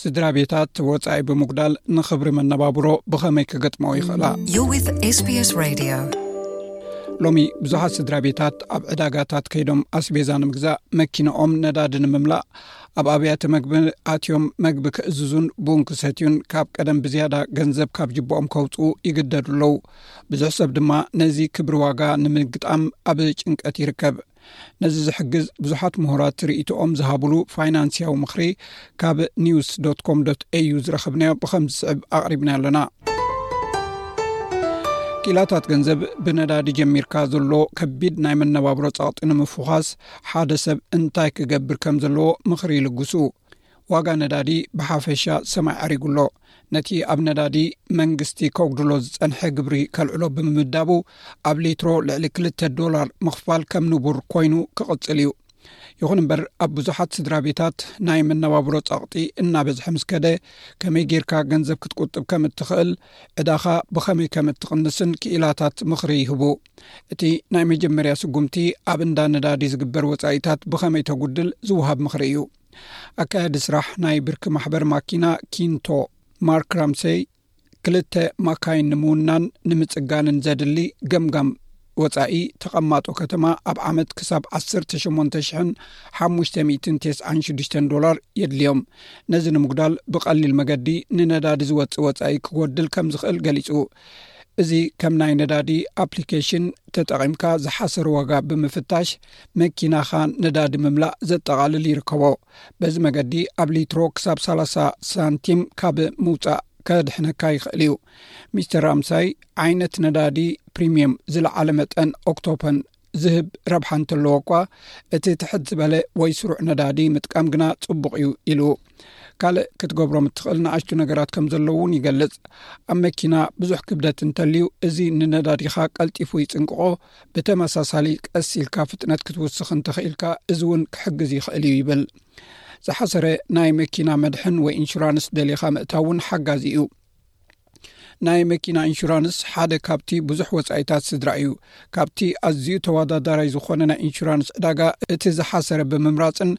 ስድራ ቤታት ወፃኢ ብምጉዳል ንኽብሪ መነባብሮ ብኸመይ ክገጥመዎ ይኽእላ ሎሚ ብዙሓት ስድራ ቤታት ኣብ ዕዳጋታት ከይዶም ኣስቤዛ ንምግዛእ መኪናኦም ነዳዲ ንምምላእ ኣብ ኣብያተ መግቢ ኣትዮም መግቢ ክእዝዙን ቡን ክሰትዩን ካብ ቀደም ብዝያዳ ገንዘብ ካብ ጅቦኦም ከውፅኡ ይግደዱ ኣለዉ ብዙሕ ሰብ ድማ ነዚ ክብሪ ዋጋ ንምግጣም ኣብ ጭንቀት ይርከብ ነዚ ዝሕግዝ ብዙሓት ምሁራት ርእቶኦም ዝሃብሉ ፋይናንስያዊ ምኽሪ ካብ ኒውስ ኮም ኤዩ ዝረኸብናዮ ብከም ዝስዕብ ኣቕሪብና ኣለና ክኢላታት ገንዘብ ብነዳዲ ጀሚርካ ዘሎ ከቢድ ናይ መነባብሮ ጸቕጢ ንምፍዃስ ሓደ ሰብ እንታይ ክገብር ከም ዘለዎ ምኽሪ ይልግሱ ዋጋ ነዳዲ ብሓፈሻ ሰማይ ዓሪጉ ኣሎ ነቲ ኣብ ነዳዲ መንግስቲ ከጉድሎ ዝፀንሐ ግብሪ ከልዕሎ ብምምዳቡ ኣብ ሊትሮ ልዕሊ ክልተ ዶላር ምኽፋል ከም ንቡር ኮይኑ ክቕፅል እዩ ይኹን እምበር ኣብ ብዙሓት ስድራ ቤታት ናይ መነባብሮ ጸቕጢ እናበዝሐ ምስ ከደ ከመይ ጌርካ ገንዘብ ክትቁጥብ ከም እትኽእል ዕዳኻ ብኸመይ ከም እትቕንስን ክኢላታት ምኽሪ ይህቡ እቲ ናይ መጀመርያ ስጉምቲ ኣብ እንዳ ነዳዲ ዝግበር ወፃኢታት ብኸመይ ተጉድል ዝውሃብ ምኽሪ እዩ ኣካየዲ ስራሕ ናይ ብርኪ ማሕበር ማኪና ኪንቶ ማርክ ራምሰይ ክልተ ማካይን ንምውናን ንምፅጋንን ዘድሊ ገምጋም ወፃኢ ተቐማጦ ከተማ ኣብ ዓመት ክሳብ 18056 ዶላር የድልዮም ነዚ ንምጉዳል ብቐሊል መገዲ ንነዳዲ ዝወፅእ ወፃኢ ክጎድል ከም ዝኽእል ገሊፁ እዚ ከም ናይ ነዳዲ ኣፕሊኬሽን ተጠቒምካ ዝሓሰር ዋጋ ብምፍታሽ መኪናኻ ነዳዲ ምምላእ ዘጠቓልል ይርከቦ በዚ መገዲ ኣብ ሊትሮ ክሳብ 30 ሳንቲም ካብ ምውፃእ ከድሕነካ ይኽእል እዩ ሚስተር ራምሳይ ዓይነት ነዳዲ ፕሪምየም ዝለዓለ መጠን ኦክቶፐን ዝህብ ረብሓ እንተለዎ እኳ እቲ ትሕት ዝበለ ወይ ስሩዕ ነዳዲ ምጥቃም ግና ጽቡቕ እዩ ኢሉ ካልእ ክትገብሮም እትኽእል ንኣሽቱ ነገራት ከም ዘለዉ እውን ይገልጽ ኣብ መኪና ብዙሕ ክብደት እንተልዩ እዚ ንነዳዲኻ ቀልጢፉ ይጽንቅቆ ብተመሳሳሊ ቀስ ኢልካ ፍጥነት ክትውስኽ እንተኽኢልካ እዚ እውን ክሕግዝ ይኽእል እዩ ይብል ዝሓሰረ ናይ መኪና መድሕን ወይ ኢንሹራንስ ደሊኻ ምእታው እውን ሓጋዚ እዩ ናይ መኪና ኢንሹራንስ ሓደ ካብቲ ብዙሕ ወፃኢታት ስድራ እዩ ካብቲ ኣዝዩ ተወዳዳራይ ዝኾነ ናይ ኢንሹራንስ ዕዳጋ እቲ ዝሓሰረ ብምምራፅን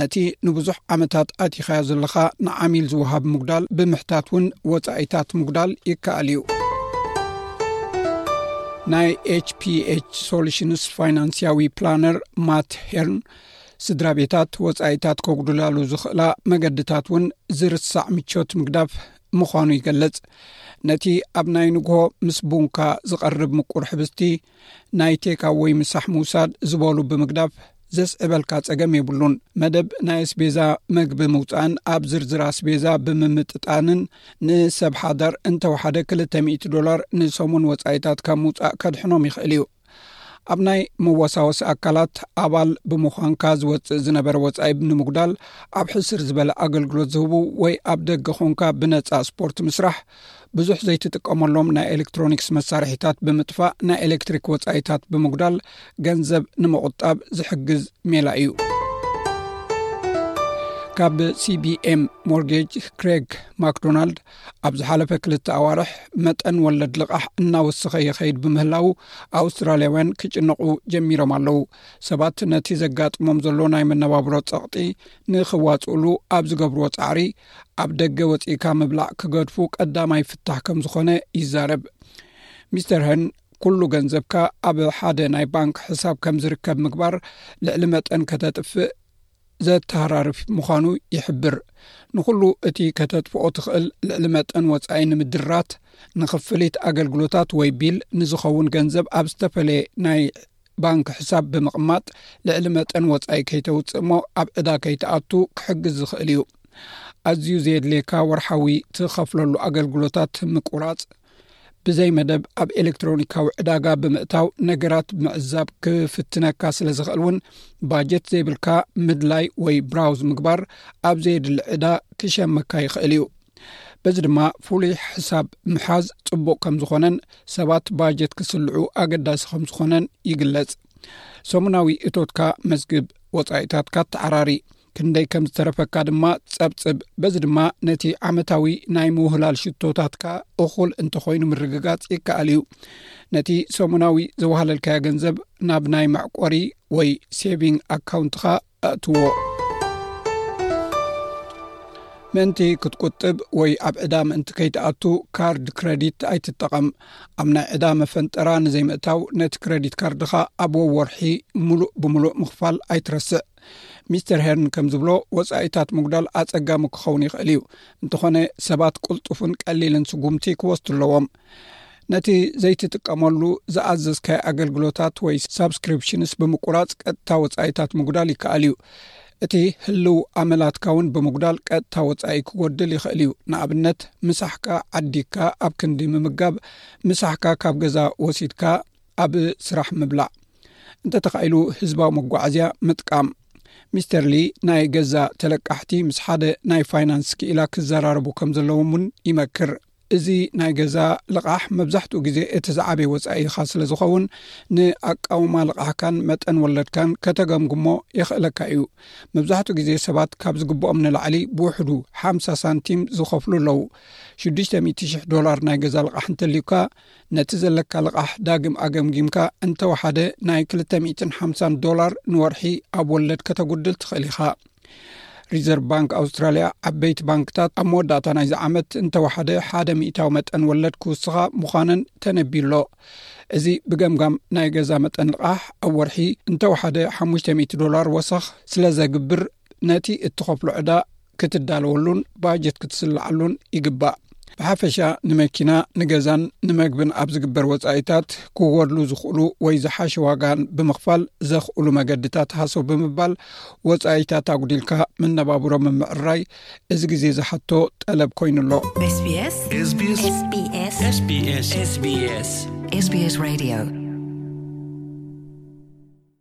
ነቲ ንብዙሕ ዓመታት ኣቲኻዮ ዘለኻ ንዓሚል ዝውሃብ ምጉዳል ብምሕታት እውን ወፃኢታት ምጉዳል ይከኣል እዩ ናይ ኤችፒች ሶሉሽንስ ፋይናንስያዊ ፕላነር ማት ሄርን ስድራ ቤታት ወፃኢታት ከጉድላሉ ዝኽእላ መገድታት እውን ዝርሳዕ ምቾት ምግዳፍ ምዃኑ ይገልጽ ነቲ ኣብ ናይ ንግሆ ምስ ቡንካ ዝቐርብ ምቁር ሕብስቲ ናይ ቴካ ወይ ምሳሕ ምውሳድ ዝበሉ ብምግዳፍ ዘስዕበልካ ጸገም የብሉን መደብ ናይ ኣስቤዛ መግቢ ምውፃእን ኣብ ዝርዝር ኣስቤዛ ብምምጥጣንን ንሰብ ሓዳር እንተወሓደ 200 ዶላር ንሰሙን ወፃኢታት ካብ ምውፃእ ከድሕኖም ይኽእል እዩ ኣብ ናይ መወሳወሲ ኣካላት ኣባል ብምዃንካ ዝወፅእ ዝነበረ ወፃኢ ንምጉዳል ኣብ ሕስር ዝበለ ኣገልግሎት ዝህቡ ወይ ኣብ ደገ ኾንካ ብነፃ ስፖርት ምስራሕ ብዙሕ ዘይትጥቀመሎም ናይ ኤሌክትሮኒክስ መሳርሒታት ብምጥፋእ ናይ ኤሌክትሪክ ወፃኢታት ብምጉዳል ገንዘብ ንምቁጣብ ዝሕግዝ ሜላ እዩ ካብ ሲቢኤም ሞርጌጅ ክሬግ ማክዶናልድ ኣብ ዝሓለፈ ክልተ ኣዋርሕ መጠን ወለድ ልቓሕ እናወስኸ ይኸይድ ብምህላዉ ኣውስትራልያውያን ክጭነቑ ጀሚሮም ኣለዉ ሰባት ነቲ ዘጋጥሞም ዘሎ ናይ መነባብሮ ጸቕጢ ንኽዋፅእሉ ኣብ ዝገብርዎ ፃዕሪ ኣብ ደገ ወፅእካ ምብላዕ ክገድፉ ቀዳማይ ፍታሕ ከም ዝኾነ ይዛረብ ሚስተር ሀን ኩሉ ገንዘብካ ኣብ ሓደ ናይ ባንክ ሕሳብ ከም ዝርከብ ምግባር ልዕሊ መጠን ከተጥፍእ ዘተሃራርፍ ምዃኑ ይሕብር። ንዅሉ እቲ ከተጥፍኦ ትኽእል ልዕሊ መጠን ወጻኢ ንምድራት፣ ንኽፍሊት ኣገልግሎታት ወይ ቢል ንዝኸውን ገንዘብ ኣብ ዝተፈለየ ናይ ባንክ ሕሳብ ብምቕማጥ ልዕሊ መጠን ወጻኢ ከይተውጽእ እሞ ኣብ ዕዳ ከይትኣቱ ክሕግዝ ዝኽእል እዩ። ኣዝዩ ዘየድልየካ ወርሓዊ ትኸፍለሉ ኣገልግሎታት ምቁራጽ። ብዘይ መደብ ኣብ ኤሌክትሮኒካዊ ዕዳጋ ብምእታው ነገራት ምዕዛብ ክፍትነካ ስለ ዝኽእል እውን ባጀት ዘይብልካ ምድላይ ወይ ብራውዝ ምግባር ኣብ ዘየድሊ ዕዳ ክሸመካ ይኽእል እዩ በዚ ድማ ፍሉይ ሕሳብ ምሓዝ ጽቡቕ ከም ዝኾነን ሰባት ባጀት ክስልዑ ኣገዳሲ ከም ዝኾነን ይግለጽ ሰሙናዊ እቶትካ መዝግብ ወፃኢታትካ ተዓራሪ ክንደይ ከም ዝተረፈካ ድማ ጸብጽብ በዚ ድማ ነቲ ዓመታዊ ናይ ምውህላል ሽቶታትካ እኹል እንተኾይኑ ምርግጋጽ ይከኣል እዩ ነቲ ሰሙናዊ ዘዋህለልካዮ ገንዘብ ናብ ናይ መዕቆሪ ወይ ሴቪንግ ኣካውንትኻ ኣእትዎ ምእንቲ ክትቁጥብ ወይ ኣብ ዕዳ ምእንቲ ከይትኣቱ ካርድ ክረዲት ኣይትጠቐም ኣብ ናይ ዕዳ መፈንጠራ ንዘይምእታው ነቲ ክረዲት ካርድኻ ኣብ ወወርሒ ሙሉእ ብምሉእ ምኽፋል ኣይትረስዕ ሚስተር ሄርን ከም ዝብሎ ወፃኢታት ምጉዳል ኣፀጋሚ ክኸውን ይኽእል እዩ እንተኾነ ሰባት ቅልጡፍን ቀሊልን ስጉምቲ ክወስዱ ኣለዎም ነቲ ዘይትጥቀመሉ ዝኣዘዝካይ ኣገልግሎታት ወይ ሳብስክሪፕሽንስ ብምቁራፅ ቀጥታ ወፃኢታት ምጉዳል ይከኣል እዩ እቲ ህልው ኣመላትካ እውን ብምጉዳል ቀጥታ ወፃኢ ክጎድል ይኽእል እዩ ንኣብነት ምሳሕካ ዓዲግካ ኣብ ክንዲ ምምጋብ ምሳሕካ ካብ ገዛ ወሲድካ ኣብ ስራሕ ምብላዕ እንተተኻኢሉ ህዝባዊ መጓዓዝያ ምጥቃም ሚስተር ሊ ናይ ገዛ ተለቃሕቲ ምስ ሓደ ናይ ፋይናንስ ክኢላ ክዘራረቡ ከም ዘለዎም እውን ይመክር እዚ ናይ ገዛ ልቓሕ መብዛሕትኡ ግዜ እቲ ዝዓበየ ወፃኢኻ ስለ ዝኸውን ንኣቃውማ ልቓሕካን መጠን ወለድካን ከተገምግሞ የኽእለካ እዩ መብዛሕትኡ ግዜ ሰባት ካብ ዝግብኦም ንላዕሊ ብውሕዱ ሓ ሳንቲም ዝኸፍሉ ኣለዉ 60000 ዶላር ናይ ገዛ ልቓሕ እንተልዩካ ነቲ ዘለካ ልቓሕ ዳግም ኣገምጊምካ እንተ ወሓደ ናይ ክልተ ሚእትን ሓምሳን ዶላር ንወርሒ ኣብ ወለድ ከተጉድል ትኽእል ኢኻ። ሪዘርቭ ባንክ ኣውስትራልያ ዓበይቲ ባንክታት ኣብ መወዳእታ ናይዚ ዓመት እንተ ወሓደ ሓደ ሚእታዊ መጠን ወለድ ክውስኻ ምዃነን ተነብዩ ኣሎ። እዚ ብገምጋም ናይ ገዛ መጠን ልቓሕ ኣብ ወርሒ እንተ ወሓደ ሓሙሽተ ሚእቲ ዶላር ወሰኽ ስለ ዘግብር፣ ነቲ እትኸፍሎ ዕዳ ክትዳለወሉን ባጀት ክትስልዓሉን ይግባእ ብሓፈሻ ንመኪና ንገዛን ንመግብን ኣብ ዝግበር ወፃኢታት ክወድሉ ዝኽእሉ ወይ ዝሓሸ ዋጋን ብምኽፋል ዘኽእሉ መገድታት ሃሰው ብምባል ወፃኢታት ኣጉዲልካ መነባብሮ ምምዕራይ እዚ ግዜ ዝሓቶ ጠለብ ኮይኑ ኣሎስስስስስስ